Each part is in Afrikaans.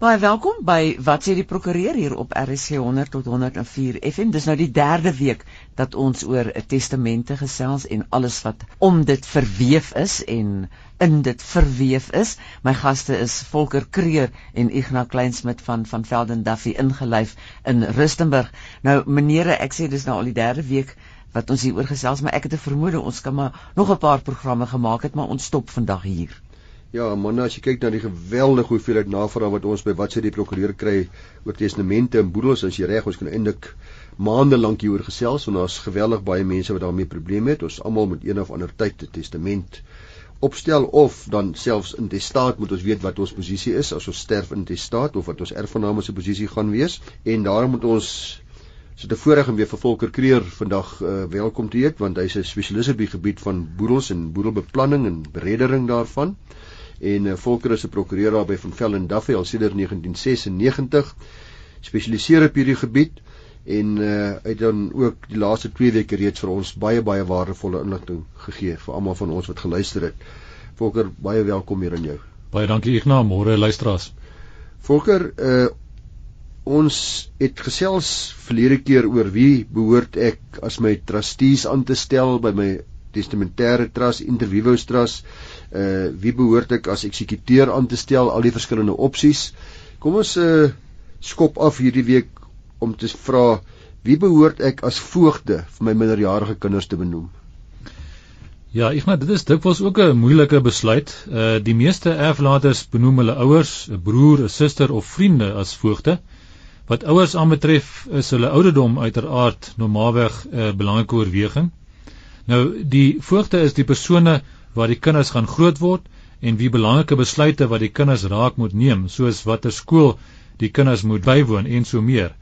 Baie welkom by Wat sê die prokureur hier op RSC 100 tot 104 FM. Dis nou die derde week dat ons oor 'n testamente gesels en alles wat om dit verweef is en in dit verweef is. My gaste is Volker Kreer en Ignas Kleinsmid van van Velden Duffy ingelyf in Rustenburg. Nou menere, ek sê dis nou al die derde week wat ons hier oor gesels, maar ek het 'n vermoede ons kan maar nog 'n paar programme gemaak het, maar ons stop vandag hier. Ja, man, as jy kyk na die geweldige hoeveelheid navrae wat ons by wat sê die prokureur kry oor testamente en boedels, as jy reg, ons kan eintlik maande lank hieroor gesels want daar's geweldig baie mense wat daarmee probleme het. Ons almal moet een of ander tyd 'n testament opstel of dan selfs in testaat moet ons weet wat ons posisie is as ons sterf in testaat of wat ons erfgename se posisie gaan wees en daarom moet ons so 'n voorreg om weer vir Volker Kreer vandag uh, welkom te heet want hy's 'n spesialis op die gebied van boedels en boedelbeplanning en bereddering daarvan en uh, Volker is 'n prokureur daar by Van Vel en Duffy al sedert 1996 spesialiseer op hierdie gebied en uh, het dan ook die laaste 2 weke reeds vir ons baie baie waardevolle inligting gegee vir almal van ons wat geluister het. Volker, baie welkom hier aan jou. Baie dankie Ignas, môre luisteraars. Volker, uh, ons het gesels verlede keer oor wie behoort ek as my trustees aan te stel by my testamentêre trust, interviews trust uh wie behoort ek as eksekuteur aan te stel al die verskillende opsies kom ons uh skop af hierdie week om te vra wie behoort ek as voogde vir my minderjarige kinders te benoem Ja, ek maar dit is dikwels ook 'n moeilike besluit. Uh die meeste erflaters benoem hulle ouers, 'n broer, 'n suster of vriende as voogde. Wat ouers aanbetref, is hulle ouderdom uiteraard normaalweg 'n uh, belangrike oorweging. Nou die voogde is die persone waar die kinders gaan groot word en wie belangrike besluite wat die kinders raak moet neem, soos watter skool die kinders moet bywoon en so meer.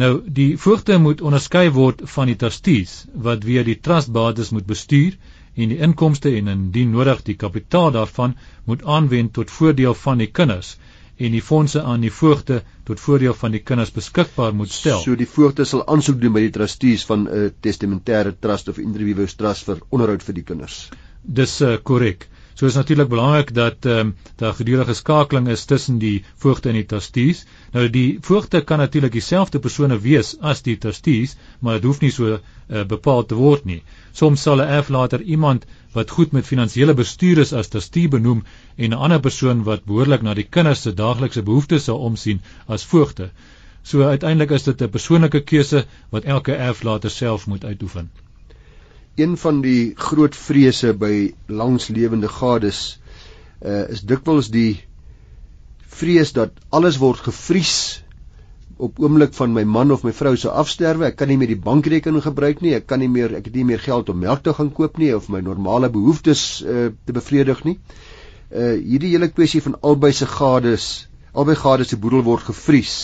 Nou die voogte moet onderskei word van die trustees wat via die trustbates moet bestuur en die inkomste en indien nodig die kapitaal daarvan moet aanwend tot voordeel van die kinders en die fondse aan die voogte tot voordeel van die kinders beskikbaar moet stel. So die voogte sal aansoek doen by die trustees van 'n testamentêre trust of individuele trust vir onderhoud vir die kinders dis uh, korrek. So is natuurlik belangrik dat ehm um, daar gedurende skakeling is tussen die voogte en die trustees. Nou die voogte kan natuurlik dieselfde persone wees as die trustees, maar dit hoef nie so uh, bepaal te word nie. Soms sal 'n erflater iemand wat goed met finansiële bestuur is as trustee benoem en 'n ander persoon wat behoorlik na die kinders se daaglikse behoeftes sal omsien as voogte. So uiteindelik is dit 'n persoonlike keuse wat elke erflater self moet uitoefen een van die groot vrese by langslewende gades uh, is dikwels die vrees dat alles word gevries op oomblik van my man of my vrou se afsterwe ek kan nie meer die bankrekening gebruik nie ek kan nie meer ek het nie meer geld om melk te gaan koop nie of my normale behoeftes uh, te bevredig nie uh, hierdie hele kwessie van albei se gades albei gades se boedel word gevries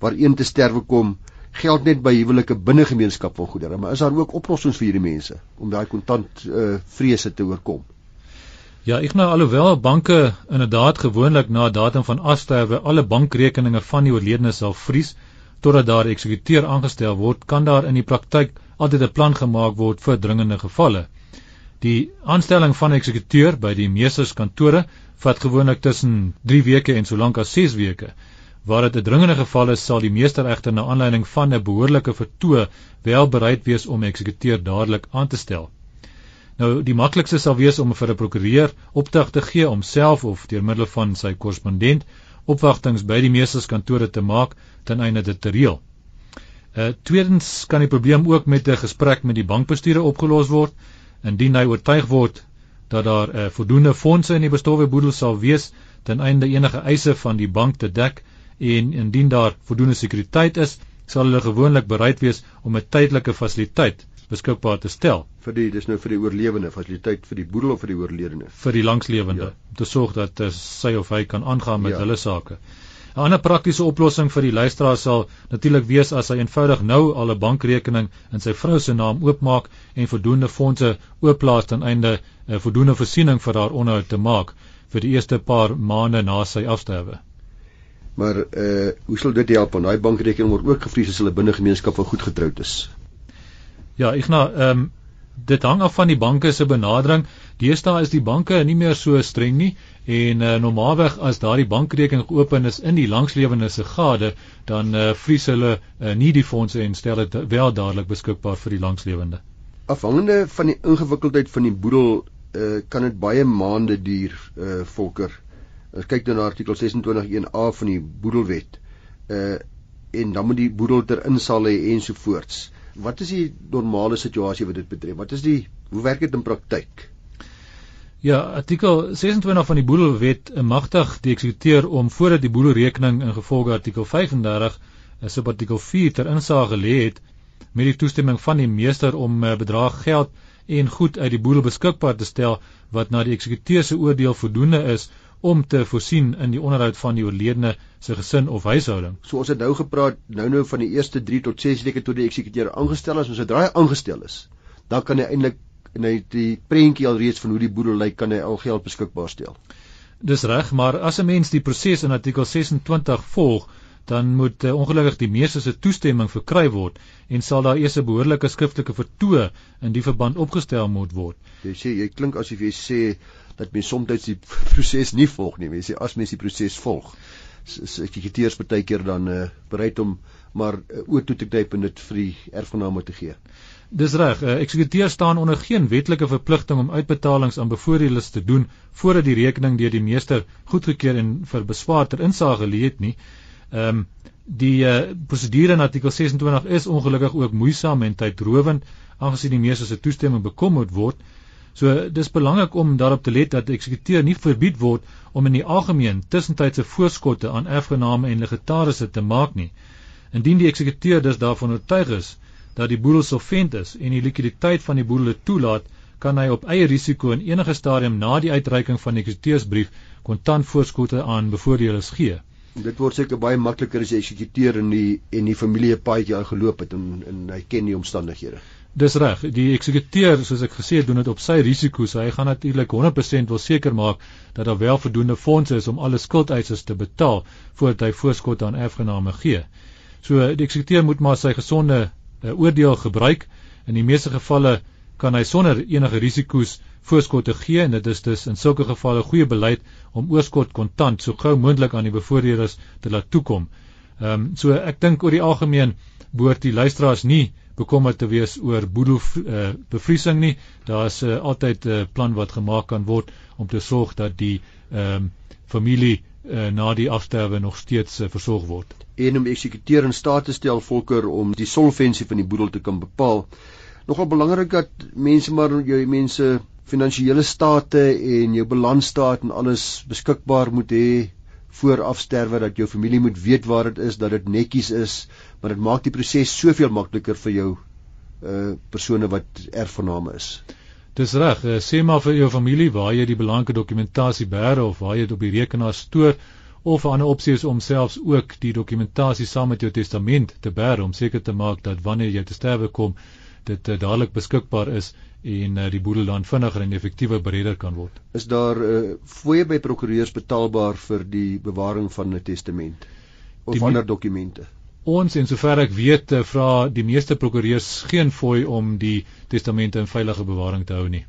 waar een te sterwe kom geld net by huwelike binne gemeenskap van goedere, maar is daar ook oplossings vir hierdie mense om daai kontant uh, vrese te oorkom? Ja, ek nou alhoewel banke inderdaad gewoonlik na datum van afsterwe alle bankrekeninge van die oorledene sal vries totdat daar 'n eksekuteur aangestel word, kan daar in die praktyk altyd 'n plan gemaak word vir dringende gevalle. Die aanstelling van 'n eksekuteur by die meesterskantore vat gewoonlik tussen 3 weke en solank as 6 weke. Waar dit 'n dringende geval is, sal die meester egter na aanleiding van 'n behoorlike vertoë wel bereid wees om 'n eksekuteur dadelik aan te stel. Nou die maklikste sal wees om vir 'n prokureur opdrag te gee om self of deur middel van sy korrespondent opwagtings by die meesterskantore te maak ten einde dit te reël. Uh tweedens kan die probleem ook met 'n gesprek met die bankbestuurder opgelos word indien hy oortuig word dat daar 'n uh, voldoende fondse in die bestowwe boedel sal wees ten einde enige eise van die bank te dek en indien daar voldoende sekuriteit is, sal hulle gewoonlik bereid wees om 'n tydelike fasiliteit beskikbaar te stel. Vir die dis nou vir die oorlewende fasiliteit vir die boedel of vir die oorledene? Vir die langslewende ja. om te sorg dat uh, sy of hy kan aangaan met ja. hulle sake. 'n Ander praktiese oplossing vir die luisteraar sal natuurlik wees as hy eenvoudig nou al 'n bankrekening in sy vrou se naam oopmaak en voldoende fondse oopplaas ten einde 'n uh, voldoende voorsiening vir haar onderhoud te maak vir die eerste paar maande na sy afsterwe. Maar uh hoe sal dit help want daai bankrekening word ook gevries as hulle binne gemeenskap van goed getroud is? Ja, nou ehm um, Dit hang af van die banke se benadering. Deesdae is die banke nie meer so streng nie en uh, normaalweg as daardie bankrekening geopen is in die langslewende se gade, dan uh, vries hulle uh, nie die fondse en stel dit wel dadelik beskikbaar vir die langslewende. Afhangende van die ingewikkeldheid van die boedel, uh, kan dit baie maande duur, uh, Volker. As kyk dan na artikel 26.1a van die boedelwet. Uh en dan moet die boedel ter insaal hê ensovoorts. Wat is die normale situasie wat dit betref? Wat is die hoe werk dit in praktyk? Ja, artikel 26 van die boedelwet magtig die eksekuteur om voordat die boedelrekening in gevolge artikel 35 is op artikel 4 ter insaag gelê het met die toestemming van die meester om eh, bedrag geld en goed uit die boedel beskikbaar te stel wat na die eksekuteur se oordeel voldoende is om te voorsien in die onderhoud van die oorledene se gesin of huishouding. So ons het nou gepraat nou nou van die eerste 3 tot 6 weke tot die eksekuteur aangestel is, ons het draai aangestel is. Dan kan hy eintlik en hy die prentjie al reeds van hoe die boedel lyk kan hy al geld beskikbaar stel. Dis reg, maar as 'n mens die proses in artikel 26 volg, dan moet uh, ongelukkig die meester se toestemming verkry word en sal daar eers 'n behoorlike skriftelike vertoë in die verband opgestel moet word. Jy sê jy klink asof jy sê dat mens soms die proses nie volg nie. Jy sê as mens die proses volg, ek gekiteers baie keer dan uh, bereid om maar uh, oor toe te kyk en dit vir die erfgename te gee. Dis reg, uh, eksekuteur staan onder geen wetlike verpligting om uitbetalings aan bevoordeeldes te doen voordat die rekening deur die meester goedgekeur en vir beswaar ter insaag gelê het nie. Ehm um, die uh, prosedure in artikel 26 is ongelukkig ook moeisaam en tydrowend aangesien die meester se toestemming bekom moet word. So dis belangrik om daarop te let dat die eksekuteur nie verbied word om in die algemeen tussentydse voorskotte aan erfgename en legatarisse te maak nie. Indien die eksekuteur dus daarvan oortuig is dat die boedel solvent is en die likwiditeit van die boedel toelaat, kan hy op eie risiko in enige stadium na die uitreiking van die eksekuteursbrief kontant voorskotte aan bevoordeeldes gee. Dit word seker baie makliker as jy eksekuteur in die en die familie paadjie al geloop het en en hy ken die omstandighede. Dis reg. Die eksekuteur, soos ek gesê het, doen dit op sy risiko. So hy gaan natuurlik 100% wil seker maak dat daar wel voldoende fondse is om alle skuldeisers te betaal voordat hy voorskot aan erfgename gee. So die eksekuteur moet maar sy gesonde uh, oordeel gebruik. In die meeste gevalle kan hy sonder enige risiko's voorskotte gee en dit is dus in sulke gevalle goeie beleid om oorskot kontant so gou moontlik aan die bevoordeeldes te laat toekom. Ehm um, so ek dink oor die algemeen behoort die luisteraars nie bekommerd te wees oor boedel uh, bevriesing nie. Daar's uh, altyd 'n uh, plan wat gemaak kan word om te sorg dat die ehm um, familie uh, na die afsterwe nog steeds uh, versorg word. En om eksekuteur in staat te stel volker om die solvensie van die boedel te kan bepaal. Nogal belangrik dat mense maar jou mense finansiële state en jou balansstaat en alles beskikbaar moet hê voor afsterwe dat jou familie moet weet waar dit is, dat dit netjies is, maar dit maak die proses soveel makliker vir jou uh persone wat erfgename is. Dis reg, uh, sê maar vir jou familie waar jy die belangrike dokumentasie bære of waar jy dit op die rekenaar stoor of 'n ander opsie is om selfs ook die dokumentasie saam met jou testament te bære om seker te maak dat wanneer jy te sterwe kom dit uh, dadelik beskikbaar is en uh, die boedel dan vinniger en effektiewer bereder kan word. Is daar uh, fooie by prokureurs betaalbaar vir die bewaring van 'n testament of die, ander dokumente? Ons en sover ek weet eh, vra die meeste prokureurs geen fooi om die testamente in veilige bewaring te hou nie.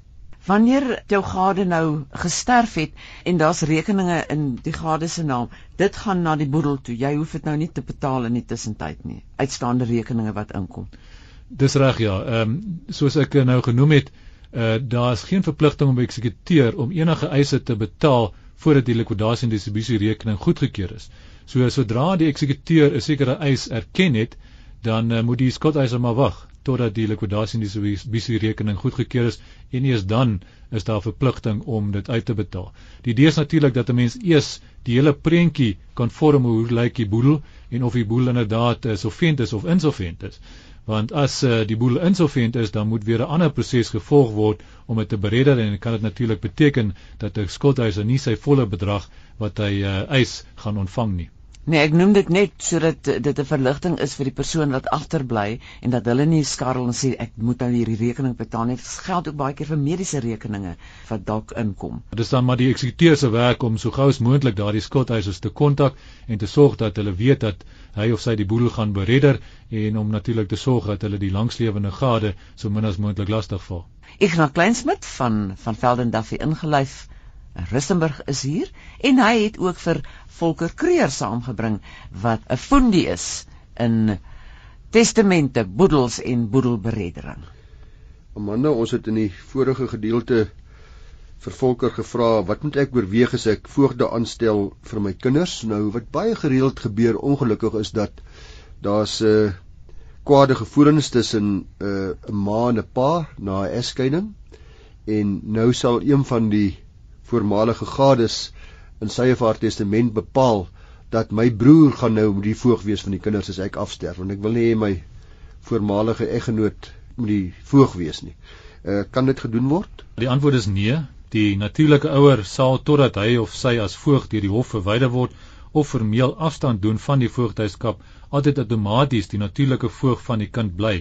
Wanneer jou gade nou gesterf het en daar's rekeninge in die gade se naam, dit gaan na die boedel toe. Jy hoef dit nou nie te betaal in die tussentyd nie. Uitstaande rekeninge wat inkom. Dis reg ja. Ehm um, soos ek nou genoem het, uh, daar's geen verpligting om eksekuteur om enige eise te betaal voordat die likwidasie en distribusie rekening goedgekeur is. So sodra die eksekuteur 'n sekere eis erken het, dan uh, moet die skuldeiser maar wag totdat die likwidasie en distribusie rekening goedgekeur is en eers dan is daar verpligting om dit uit te betaal. Die idee is natuurlik dat 'n mens eers die hele prentjie kan vorm hoe lyk die boedel en of die boedel inderdaad uh, solvent is of insolvent is want as uh, die boel insolvent is dan moet weer 'n ander proses gevolg word om dit te bereder en kan dit natuurlik beteken dat 'n skuldhuiser nie sy volle bedrag wat hy uh, eis gaan ontvang nie. Nee, ek noem dit net sodat dit 'n verligting is vir die persoon wat agterbly en dat hulle nie skarrel en sê ek moet nou hierdie rekening betaal nie. Dit geld ook baie keer vir mediese rekeninge wat dalk inkom. Dit is dan maar die eksekuteur se werk om so gou as moontlik daardie skuldeisers te kontak en te sorg dat hulle weet dat hy of sy die boedel gaan beredder en om natuurlik te sorg dat hulle die langslewende gade so min as moontlik lastig val. Ignas Kleinsmid van van Velden Duffy ingelyf Rustenburg is hier en hy het ook vir Volker Kreer saamgebring wat 'n fundie is in testamente, boedels en boedelbereddering. Amanda, ons het in die vorige gedeelte vir Volker gevra wat moet ek oorweeg as ek voogde aanstel vir my kinders? Nou wat baie gereeld gebeur ongelukkig is dat daar's 'n uh, kwade gevoelens tussen 'n uh, ma en 'n pa na 'n egskeiding en nou sal een van die voormalige gades in sy of haar testament bepaal dat my broer gaan nou die voog wees van die kinders as ek afsterf want ek wil nie hê my voormalige eggenoot moet die voog wees nie. Uh kan dit gedoen word? Die antwoord is nee. Die natuurlike ouer sal totdat hy of sy as voog deur die hof verwyder word of formeel afstand doen van die voogtyskap altyd outomaties die natuurlike voog van die kind bly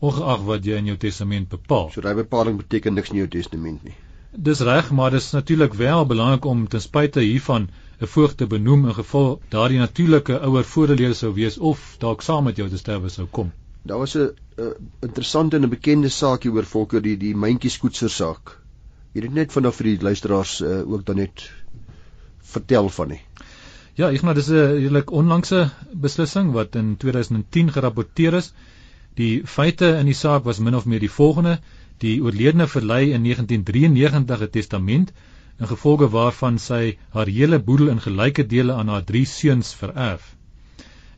ongeag wat jy in jou testament bepaal. So daai bepaling beteken niks in jou testament nie. Dis reg, maar dis natuurlik wel belangrik om ten spyte hiervan 'n voog te benoem in geval daardie natuurlike ouer voorlede sou wees of dalk saam met jou te sterwe sou kom. Daar was 'n interessante en 'n bekende saakie oor Volker die die myntjieskoetser saak. Jy het net vanaand vir die luisteraars uh, ook dan net vertel van nie. Ja, maar dis 'n redelik onlangse beslissing wat in 2010 gerapporteer is. Die feite in die saak was min of meer die volgende: Die oorledene verlei in 1993 'n testament in gevolge waarvan sy haar hele boedel in gelyke dele aan haar drie seuns vererf.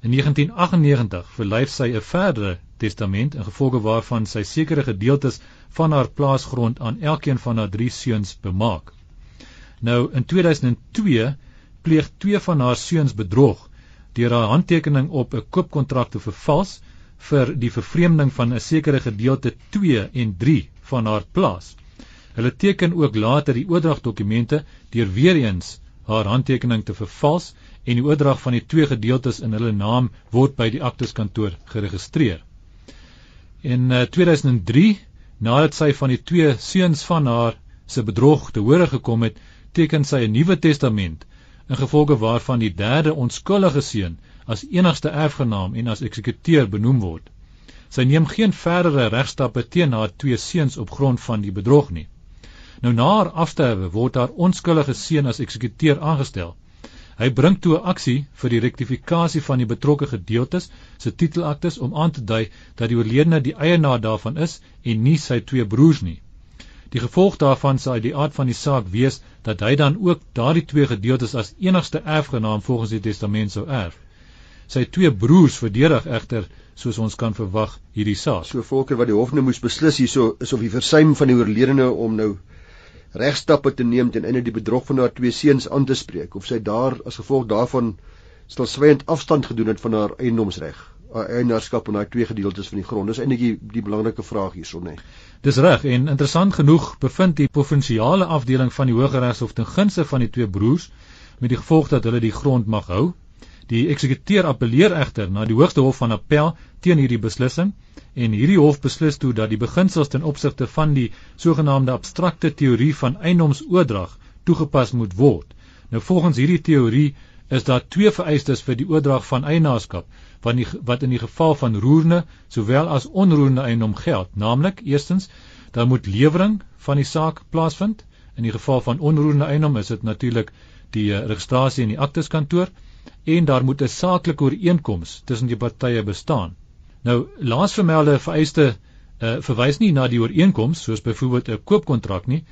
In 1998 verlyf sy 'n verdere testament in gevolge waarvan sy sekere gedeeltes van haar plaasgrond aan elkeen van haar drie seuns bemaak. Nou in 2002 pleeg twee van haar seuns bedrog deur haar handtekening op 'n koopkontrak te vervals vir die vervreemding van 'n sekere gedeelte 2 en 3 van haar plaas. Hulle teken ook later die oordragdokumente deur weer eens haar handtekening te vervals en die oordrag van die twee gedeeltes in hulle naam word by die akteskantoor geregistreer. In uh, 2003, nadat sy van die twee seuns van haar se bedrog te hore gekom het, teken sy 'n nuwe testament in gevolge waarvan die derde onskuldige seun as enigste erfgenaam en as eksekuteur benoem word. Sy neem geen verdere regstappe teen haar twee seuns op grond van die bedrog nie. Nou na haar afsterwe word haar onskuldige seun as eksekuteur aangestel. Hy bring toe 'n aksie vir die rektifikasie van die betrokke gedeeltes se titelaktes om aan te dui dat die oorledene die eienaar daarvan is en nie sy twee broers nie. Die gevolg daarvan sal uit die aard van die saak wees dat hy dan ook daardie twee gedeeltes as enigste erfgenaam volgens die testament sou erf. Sy twee broers verdedig egter soos ons kan verwag hierdie saak. So volker wat die hof nou moes beslis hierso is of die versuim van die oorledene om nou regstappe te neem ten einde die bedrog van haar twee seuns aan te spreek of sy daar as gevolg daarvan stilswyend afstand gedoen het van haar eiendomsreg haar eienaarskap aan haar twee gedeeltes van die grond. Dis eintlik die, die belangrike vraag hierson nê. Dis reg en interessant genoeg bevind die provinsiale afdeling van die Hooggeregshof ten gunste van die twee broers met die gevolg dat hulle die grond mag hou Die eksekuteur appeleer egter na die Hoogste Hof van Appel teen hierdie beslissing en hierdie hof beslis toe dat die beginsels ten opsigte van die sogenaamde abstrakte teorie van eiendomsoordrag toegepas moet word. Nou volgens hierdie teorie is daar twee vereistes vir die oordrag van eienaarskap wat die, wat in die geval van roerende sowel as onroerende eiendom geld, naamlik eerstens daar moet lewering van die saak plaasvind. In die geval van onroerende eiendom is dit natuurlik die uh, registrasie in die akteskantoor en daar moet 'n saaklike ooreenkoms tussen die partye bestaan. Nou laasvermelde vereiste uh, verwys nie na die ooreenkoms soos byvoorbeeld 'n koopkontrak nie,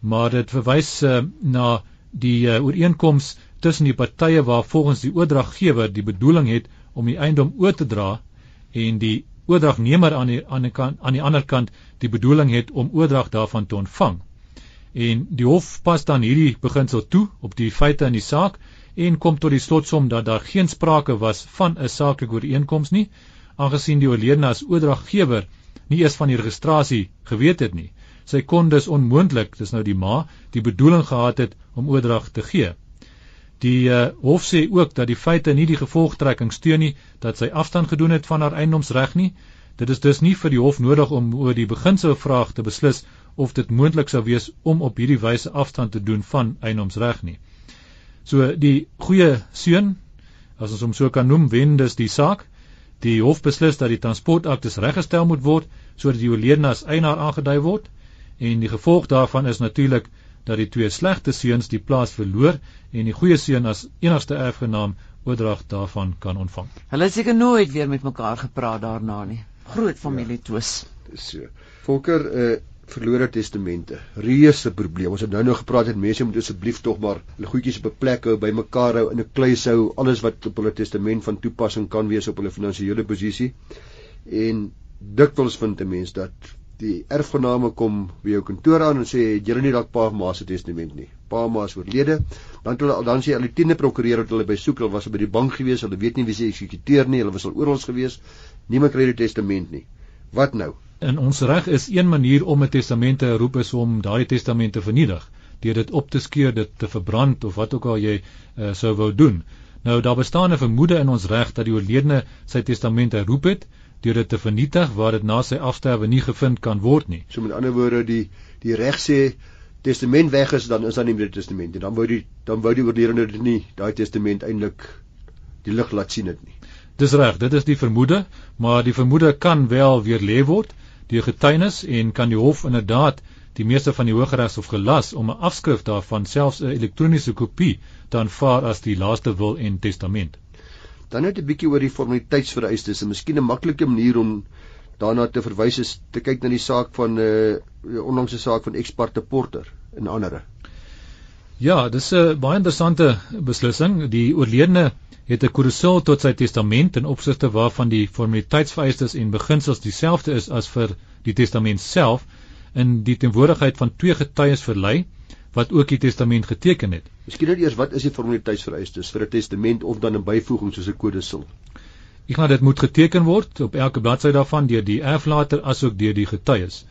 maar dit verwys uh, na die uh, ooreenkoms tussen die partye waar volgens die oordraggewer die bedoeling het om die eiendom oor te dra en die oordragnemer aan die aan die kant aan die ander kant die bedoeling het om oordrag daarvan te ontvang. En die hof pas dan hierdie beginsel toe op die feite in die saak en kom tot die slotsom dat daar geen sprake was van 'n saaklike ooreenkoms nie, aangesien die oorledene as oordraggewer nie eers van die registrasie geweet het nie. Sy kon dus onmoontlik, dis nou die ma, die bedoeling gehad het om oordrag te gee. Die uh, hof sê ook dat die feite nie die gevolgtrekking steun nie dat sy afstand gedoen het van haar eiendomsreg nie. Dit is dus nie vir die hof nodig om oor die beginselvraag te beslis of dit moontlik sou wees om op hierdie wyse afstand te doen van eiendomsreg nie. So die goeie seun, as ons hom so kan noem, wen dus die saak. Die hof beslis dat die transportaktes reggestel moet word sodat die oorledene as eienaar aangedui word en die gevolg daarvan is natuurlik dat die twee slegte seuns die plaas verloor en die goeie seun as enigste erfgenaam oordrag daarvan kan ontvang. Hulle het seker nooit weer met mekaar gepraat daarna nie. Groot familie ja, twis. Dis so. Volker uh verlore testamente. Reuse probleem. Ons het nou nog gepraat het mense moet asseblief tog maar hulle goedjies op 'n plek hou, by mekaar hou in 'n kluis hou, alles wat op hulle testament van toepassing kan wees op hulle finansiële posisie. En dikwels vind 'n mens dat die erfgename kom by jou kantoor aan en sê julle nie dalk pa ma se testament nie. Pa ma is oorlede. Dan hulle dan sê hulle tiende prokureur wat hulle by soek, hulle was by die bank gewees, hulle weet nie wie se eksekuteur nie, hulle was al oral gewees. Niemand kry die testament nie. Wat nou? In ons reg is een manier om 'n testament te roep is om daardie testament te vernietig, deur dit op te skeur, dit te verbrand of wat ook al jy uh, sou wou doen. Nou daar bestaan 'n vermoede in ons reg dat die oorledene sy testament herroep het deur dit te vernietig waar dit na sy afsterwe nie gevind kan word nie. So met ander woorde die die reg sê testament weg is dan is daar nie meer testament nie. Dan wou die dan wou die oorledene dit nie daai testament eintlik die lig laat sien dit nie. Dis reg, dit is die vermoede, maar die vermoede kan wel weer lê word deur getuienis en kan die hof inderdaad die meeste van die Hooggeregshof gelas om 'n afskrif daarvan selfs 'n elektroniese kopie te aanvaar as die laaste wil en testament. Dan net 'n bietjie oor die formaliteitsvereistes. En miskien 'n maklike manier om daarna te verwys is te kyk na die saak van 'n uh, eh, onlangse saak van Exparte Porter en ander. Ja, dis 'n baie interessante beslissing. Die oorledene het 'n koersul tot sy testament in opsigte waarvan die formaliteitsvereistes en beginsels dieselfde is as vir die testament self in die teenwoordigheid van twee getuies verlei wat ook die testament geteken het. Miskien net eers wat is die formaliteitsvereistes vir 'n testament of dan 'n byvoeging soos 'n kodesil? Ek gaan dit moet geteken word op elke bladsy daarvan deur die erflater asook deur die getuies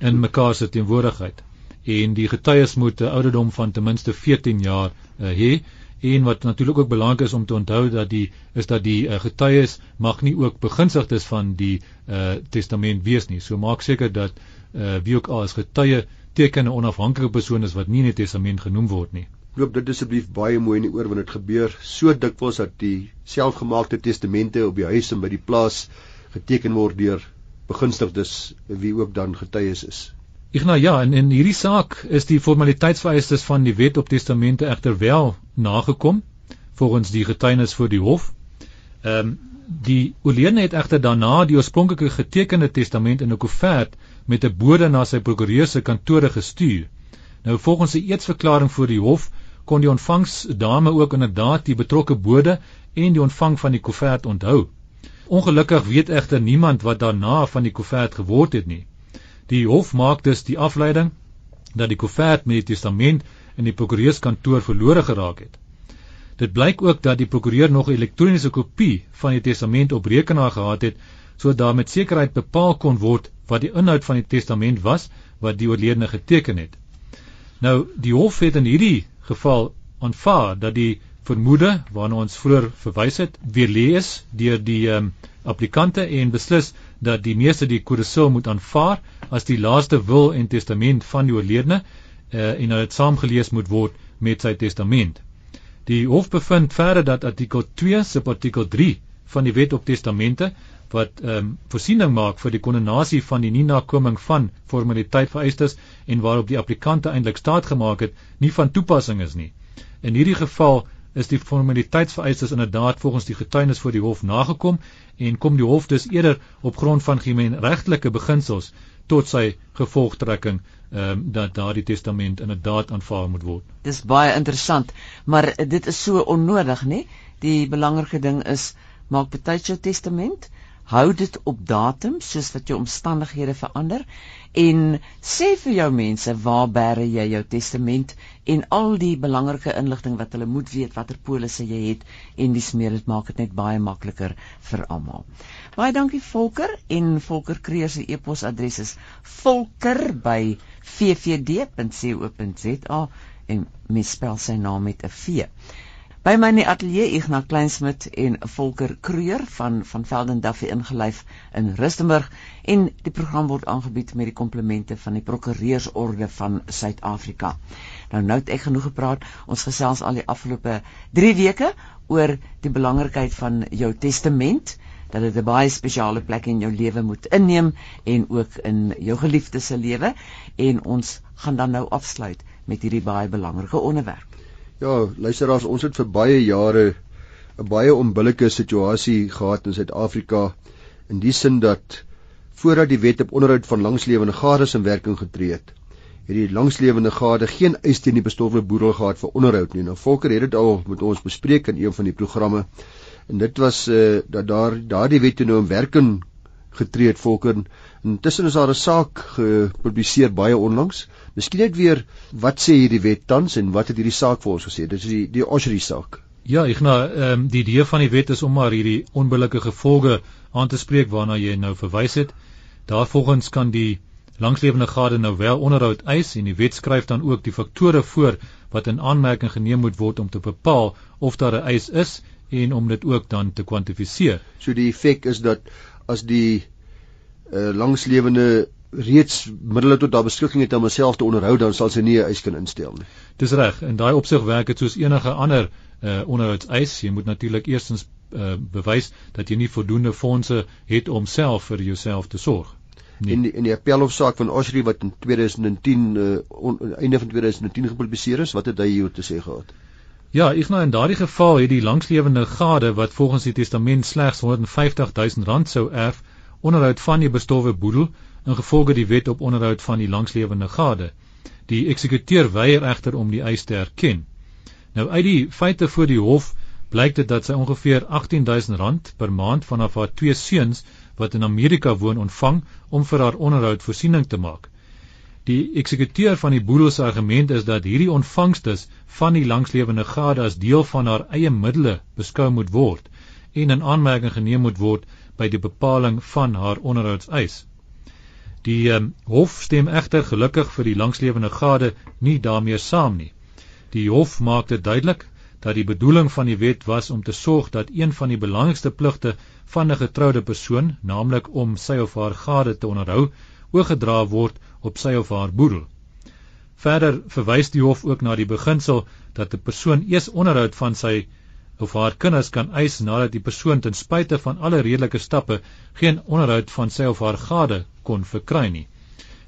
in mekaar se teenwoordigheid. En die getuies moet 'n ouderdom van ten minste 14 jaar uh, hê. En wat natuurlik ook belangrik is om te onthou dat die is dat die uh, getuies mag nie ook beginsigdes van die uh, testament wees nie. So maak seker dat uh, wie ook al as getuie teken 'n onafhanklike persoon is wat nie in die testament genoem word nie. Loop dit asseblief baie mooi in die oor want dit gebeur so dikwels dat die selfgemaakte testamente op die huis en by die plaas geteken word deur begunstigdes wie ook dan getuies is. Nou ja, en in hierdie saak is die formaliteitsvereistes van die wet op testamente egter wel nagekom volgens die getuienis voor die hof. Ehm um, die oorledene het egter daarna die oorspronklike getekende testament in 'n koevert met 'n bode na sy prokureur se kantore gestuur. Nou volgens 'n eetsverklaring voor die hof kon die ontvangsdame ook inderdaad die betrokke bode en die ontvang van die koevert onthou. Ongelukkig weet egter niemand wat daarna van die koevert geword het nie. Die hof maak dus die afleiding dat die koevert met die testament in die prokureurskantoor verlore geraak het. Dit blyk ook dat die prokureur nog 'n elektroniese kopie van die testament op rekenaar gehad het sodat daar met sekerheid bepaal kon word wat die inhoud van die testament was wat die oorledene geteken het. Nou die hof het in hierdie geval aanvaar dat die vermoede waarna ons vroeër verwys het weer lees deur die um, applikante en beslis dat die meeste die kodesil moet aanvaar as die laaste wil en testament van die oorledene uh, en dat dit saamgelees moet word met sy testament. Die hof bevind verder dat artikel 2 subartikel 3 van die wet op testamente wat ehm um, voorsiening maak vir die kondenasie van die nie nakoming van formaliteit vereistes en waarop die applikante eintlik staat gemaak het, nie van toepassing is nie. In hierdie geval is die formaliteitsvereistes inderdaad volgens die getuienis voor die hof nagekom en kom die hof dus eerder op grond van gemeenregtelike beginsels tot sy gevolgtrekking ehm um, dat daardie testament inderdaad aanvaar moet word. Dis baie interessant, maar dit is so onnodig, nê? Die belangrike ding is maak betyds jou testament hou dit op datum soos wat jou omstandighede verander en sê vir jou mense waar bære jy jou testament en al die belangrike inligting wat hulle moet weet watter polisse jy het en dis meer dit maak dit net baie makliker vir almal. Baie dankie Volker en Volker Kreer se e-posadres is volker@ffd.co.za en mens spel sy naam met 'n v. By my in die ateljee Ignas Kleinsmid en Volker Kreur van van Velden Duffy ingelyf in Rustenburg en die program word aangebied met die komplemente van die Prokureursorde van Suid-Afrika. Nou nou het ek genoeg gepraat. Ons gesels al die afgelope 3 weke oor die belangrikheid van jou testament dat dit 'n baie spesiale plek in jou lewe moet inneem en ook in jou geliefdes se lewe en ons gaan dan nou afsluit met hierdie baie belangrike onderwerp. Ja, luisteraars, ons het vir baie jare 'n baie onbillike situasie gehad in Suid-Afrika in die sin dat voordat die wet op onderhoud van langslewende gades in werking getree het, het die langslewende gade geen eis teen die bestowwe boedel gehad vir onderhoud nie. Nou Volker het dit al met ons bespreek in een van die programme en dit was uh, dat daar daardie wet nou in werking getree het Volker. Intussen is daar 'n saak gepubliseer baie onlangs Miskien net weer wat sê hierdie wet tans en wat het hierdie saak vir ons gesê? Dit is die die Oshery saak. Ja, ek nou ehm um, die idee van die wet is om maar hierdie onbillike gevolge aan te spreek waarna jy nou verwys het. Daarvolgens kan die langslewende gade nou wel onderhoud eis en die wet skryf dan ook die faktore voor wat in aanmerking geneem moet word om te bepaal of daar 'n eis is en om dit ook dan te kwantifiseer. So die effek is dat as die uh, langslewende reeds middele tot daar beskikking het om homself te onderhou dan sal sy nie 'n eis kan instel nie. Dis reg. In daai opsig werk dit soos enige ander uh onderhoudseis. Jy moet natuurlik eerstens uh bewys dat jy nie voldoende fondse het om self vir jouself te sorg. Nee. In die, in die appelhofsaak van Osri wat in 2010 uh on, einde van 2010 gepubliseer is, wat het hy hier te sê gehad? Ja, ek nou in daardie geval het die langslewende gade wat volgens die testament slegs 150 000 rand sou erf onderhoud van die bestowwe boedel ingevolge die wet op onderhoud van die langslewende gade. Die eksekuteur weier egter om die eis te erken. Nou uit die feite voor die hof blyk dit dat sy ongeveer 18000 rand per maand vanaf haar twee seuns wat in Amerika woon ontvang om vir haar onderhoud voorsiening te maak. Die eksekuteur van die boedel se argument is dat hierdie ontvangstes van die langslewende gade as deel van haar eie middele beskou moet word en in aanmerking geneem moet word by die bepaling van haar onderhoudseis. Die um, hof stem egter gelukkig vir die langslewende gade nie daarmee saam nie. Die hof maak dit duidelik dat die bedoeling van die wet was om te sorg dat een van die belangrikste pligte van 'n getroude persoon, naamlik om sy of haar gade te onderhou, oorgedra word op sy of haar boedel. Verder verwys die hof ook na die beginsel dat 'n persoon eers onderhoud van sy of haar kinders kan eis nadat die persoon ten spyte van alle redelike stappe geen onderhoud van sy of haar gade kon verkry nie.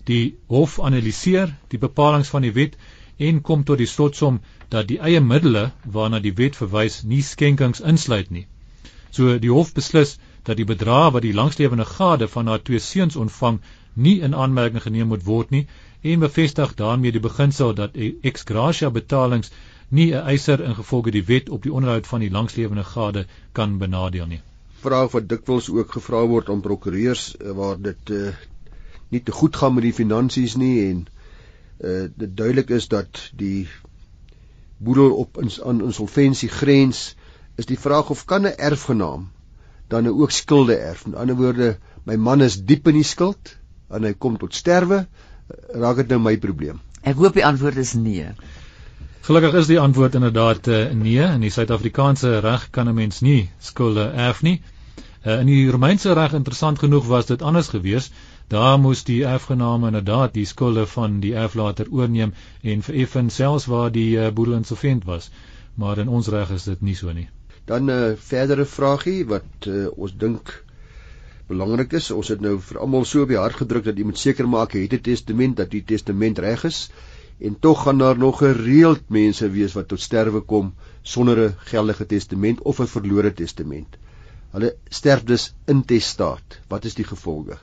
Die hof analiseer die bepalinge van die wet en kom tot die slotsom dat die eie middele waarna die wet verwys nie skenkings insluit nie. So die hof beslis dat die bedrag wat die langslewende gade van haar twee seuns ontvang nie in aanmerking geneem moet word nie en bevestig daarmee die beginsel dat ex gratia betalings nie 'n eiser ingevolge die wet op die onderhoud van die langslewende gade kan benadeel nie. Vraag wat dikwels ook gevra word aan prokureurs eh, waar dit uh, nie te goed gaan met die finansies nie en uh, dit duidelik is dat die boedel op ins aan insolventie grens is die vraag of kan 'n erfgenaam dan ook skulde erf. In ander woorde, my man is diep in die skuld en hy kom tot sterwe, raak dit nou my probleem. Ek hoop die antwoord is nee. Gelukkig is die antwoord inderdaad uh, nee. In die Suid-Afrikaanse reg kan 'n mens nie skulde erf nie. Uh, in die Romeinse reg interessant genoeg was dit anders gewees. Daar moes die erfgename inderdaad die skulde van die erflater oorneem en vereffen selfs waar die uh, boedel insolvent was. Maar in ons reg is dit nie so nie. Dan 'n uh, verdere vragie wat uh, ons dink belangrik is. Ons het nou vir almal so op die hart gedruk dat jy moet seker maak jy het 'n testament dat die testament reg is en tog gaan daar nog gereeld mense wees wat tot sterwe kom sonder 'n geldige testament of 'n verlore testament. Hulle sterf dus intestaat. Wat is die gevolge?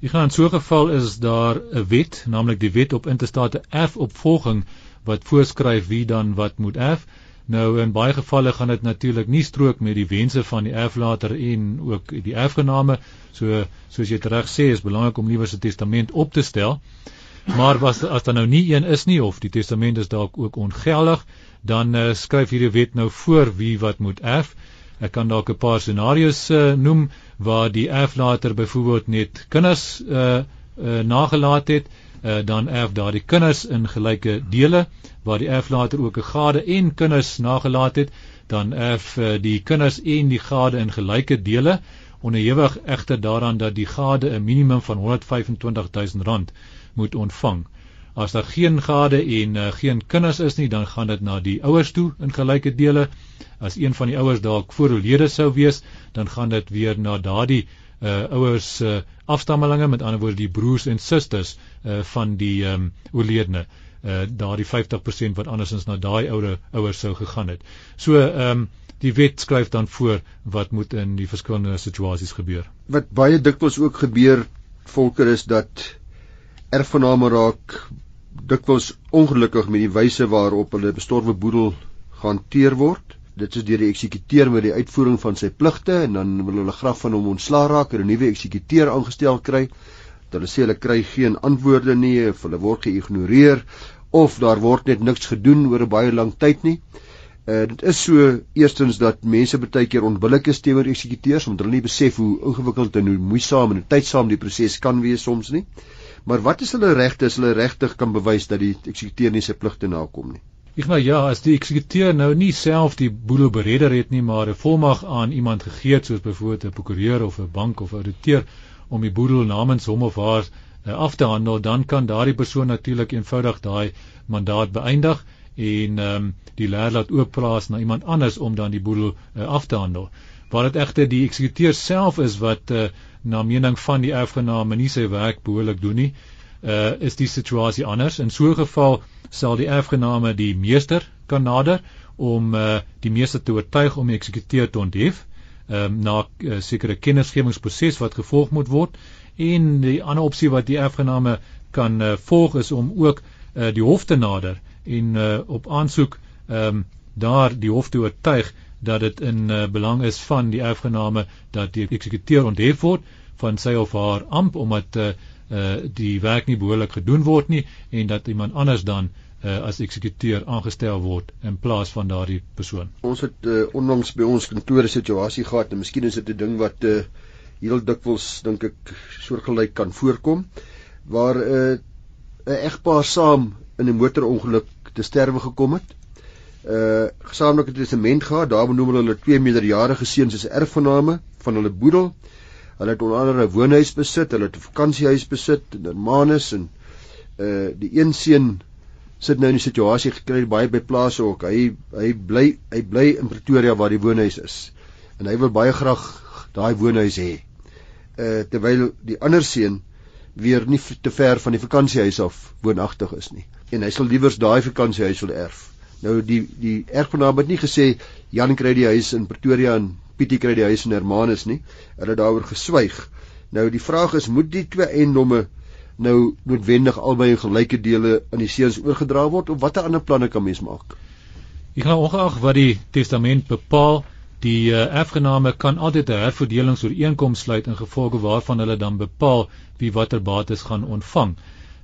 Ek gaan in so 'n geval is daar 'n wet, naamlik die wet op intestate erfopvolging wat voorskryf wie dan wat moet erf. Nou in baie gevalle gaan dit natuurlik nie strook met die wense van die erflater en ook die erfgename. So soos jy reg sê, is belangrik om liewer 'n testament op te stel. Maar was as daar nou nie een is nie of die testament is dalk ook ongeldig, dan uh, skryf hierdie wet nou voor wie wat moet erf. Ek kan dalk 'n paar scenario's uh, noem waar die erflater byvoorbeeld net kinders uh, uh, nagelaat het, uh, dan erf daardie kinders in gelyke dele waar die erflater ook 'n gade en kinders nagelaat het, dan erf uh, die kinders en die gade in gelyke dele onderhewig egter daaraan dat die gade 'n minimum van 125000 rand moet ontvang. As daar geen gade en uh, geen kinders is nie, dan gaan dit na die ouers toe in gelyke dele. As een van die ouers dalk vooroorlede sou wees, dan gaan dit weer na daardie uh, ouers uh, afstammelinge, met ander woorde die broers en susters uh, van die um, oorledene. Uh, daardie 50% wat andersins na daai ouer ouers sou gegaan het. So ehm um, die wet skryf dan voor wat moet in die verskillende situasies gebeur. Wat baie dikwels ook gebeur volker is dat erfgename raak dikwels ongelukkig met die wyse waarop hulle bestorwe boedel gehanteer word. Dit is deur die eksekuteur met die uitvoering van sy pligte en dan wil hulle graag van hom ontslaa raak en 'n nuwe eksekuteur aangestel kry. Dat hulle sê hulle kry geen antwoorde nie of hulle word geïgnoreer of daar word net niks gedoen oor 'n baie lang tyd nie. Uh, dit is so eerstens dat mense baie keer onbillik is teenoor eksekuteurs omdat hulle nie besef hoe ingewikkeld en hoe moeisaam en tydsaam die proses kan wees soms nie. Maar wat is hulle regte as hulle regtig kan bewys dat die eksekuteur nie sy pligte nakom nie? Ek nou ja, as die eksekuteur nou nie self die boedel beredder het nie, maar 'n volmag aan iemand gegee het soos byvoorbeeld 'n prokureur of 'n bank of 'n ouditeur om die boedel namens hom of haar uh, af te handel, dan kan daardie persoon natuurlik eenvoudig daai mandaat beëindig en ehm um, die leer laat oopplaas na iemand anders om dan die boedel uh, af te handel. Waar dit egter die eksekuteur self is wat uh, na mening van die erfgename nie sy werk behoorlik doen nie, uh, is die situasie anders. In so 'n geval sal die erfgename die meester kan nader om uh, die meester te oortuig om die eksekuteur te onthef um, na uh, sekere kennisgewingsproses wat gevolg moet word en die ander opsie wat die erfgename kan uh, volg is om ook uh, die hof te nader en uh, op aansoek ehm um, daar die hof toe oortuig dat dit in uh, belang is van die erfgename dat die eksekuteur onthef word van sy of haar amp omdat uh, uh, die werk nie behoorlik gedoen word nie en dat iemand anders dan uh, as eksekuteur aangestel word in plaas van daardie persoon. Ons het uh, onlangs by ons kantore situasie gehad en miskien is dit 'n ding wat uh, heel dikwels dink ek soortgelyk kan voorkom waar 'n uh, egpaar saam in 'n motorongeluk te sterwe gekom het. Uh gesamentlike testament gehad, daar benoem hulle twee meerderjarige seuns as erfgename van hulle boedel. Hulle het onder andere 'n woonhuis besit, hulle het 'n vakansiehuis besit in Hermanus en uh die een seun sit nou in 'n situasie gekry baie by plase ook. Hy hy bly hy bly in Pretoria waar die woonhuis is. En hy wil baie graag daai woonhuis hê. Uh terwyl die ander seun weer nie te ver van die vakansiehuis af woonagtig is nie en hy sal liewers daai vakansiehuis wil erf. Nou die die erfgenaam het nie gesê Jan kry die huis in Pretoria en Pietie kry die huis in Hermanus nie. Hulle het daaroor geswyg. Nou die vraag is moet die twee eiendomme nou noodwendig albei in gelyke dele aan die seuns oorgedra word of watter ander planne kan mens maak? Ek gaan ongeag wat die testament bepaal, die uh, erfgename kan altyd 'n herverdelingsooreenkoms sluit in gevolge waarvan hulle dan bepaal wie watter bates gaan ontvang.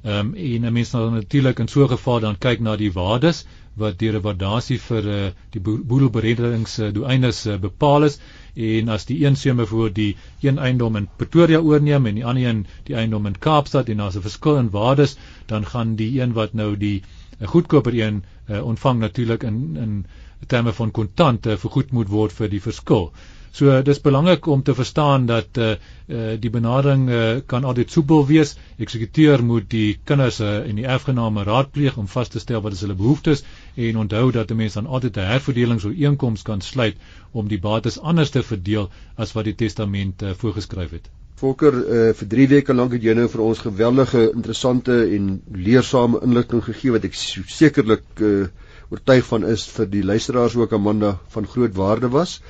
Ehm um, en 'n mens sal natuurlik in so 'n geval dan kyk na die waardes wat deur 'n waardasie vir uh, die boedelberedings uh, doeleindes uh, bepaal is en as die een seun byvoorbeeld die een eiendom in Pretoria oorneem en die ander een die eiendom in Kaapstad en daar's 'n verskil in waardes dan gaan die een wat nou die uh, goedkoper een uh, ontvang natuurlik in in terme van kontant uh, vergoed moet word vir die verskil. So dis belangrik om te verstaan dat uh, uh die benadering uh, kan altyd soepel wees. Eksekuteur moet die kinders uh, en die erfgename raadpleeg om vas te stel wat is hulle behoeftes en onthou dat 'n mens dan altyd 'n herverdelingsooreenkoms kan sluit om die bates anders te verdeel as wat die testament uh, voorgeskryf het. Volker uh, vir 3 weke lank het jy nou vir ons geweldige interessante en leersame inligting gegee wat ek sekerlik uh, oortuig van is vir die luisteraars ook Amanda van groot waarde was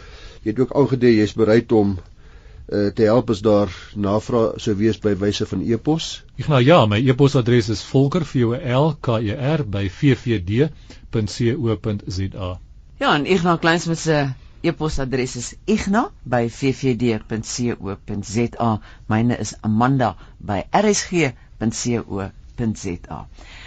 jy het ook aangedui jy's bereid om uh, te help as daar navraag sou wees by wyse van e-pos. Nou ja, my e-posadres is volker@vvd.co.za. Ja, en Ignas Kleinsmit se e-posadres is igna@vvd.co.za. Myne is amanda@rsg.co.za.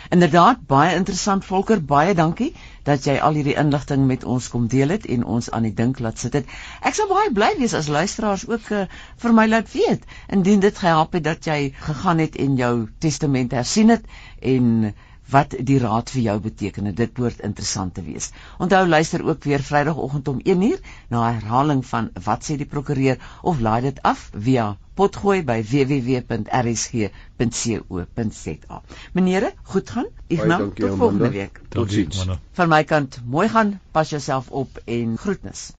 Inderdaad, baie interessant Volker, baie dankie dat jy al hierdie inligting met ons kom deel het en ons aan die dink laat sit het. Ek sou baie bly wees as luisteraars ook uh, vir my laat weet indien dit gehelp het dat jy gegaan het en jou testament hersien het en wat die raad vir jou beteken. Dit behoort interessant te wees. Onthou luister ook weer Vrydagoggend om 1uur na herhaling van wat sê die prokureur of laai dit af via potgooi by www.rsg.co.za. Meneere, goed gaan. Ignas, tot volgende week. Totsiens. Van my kant, mooi gaan. Pas jouself op en groetnis.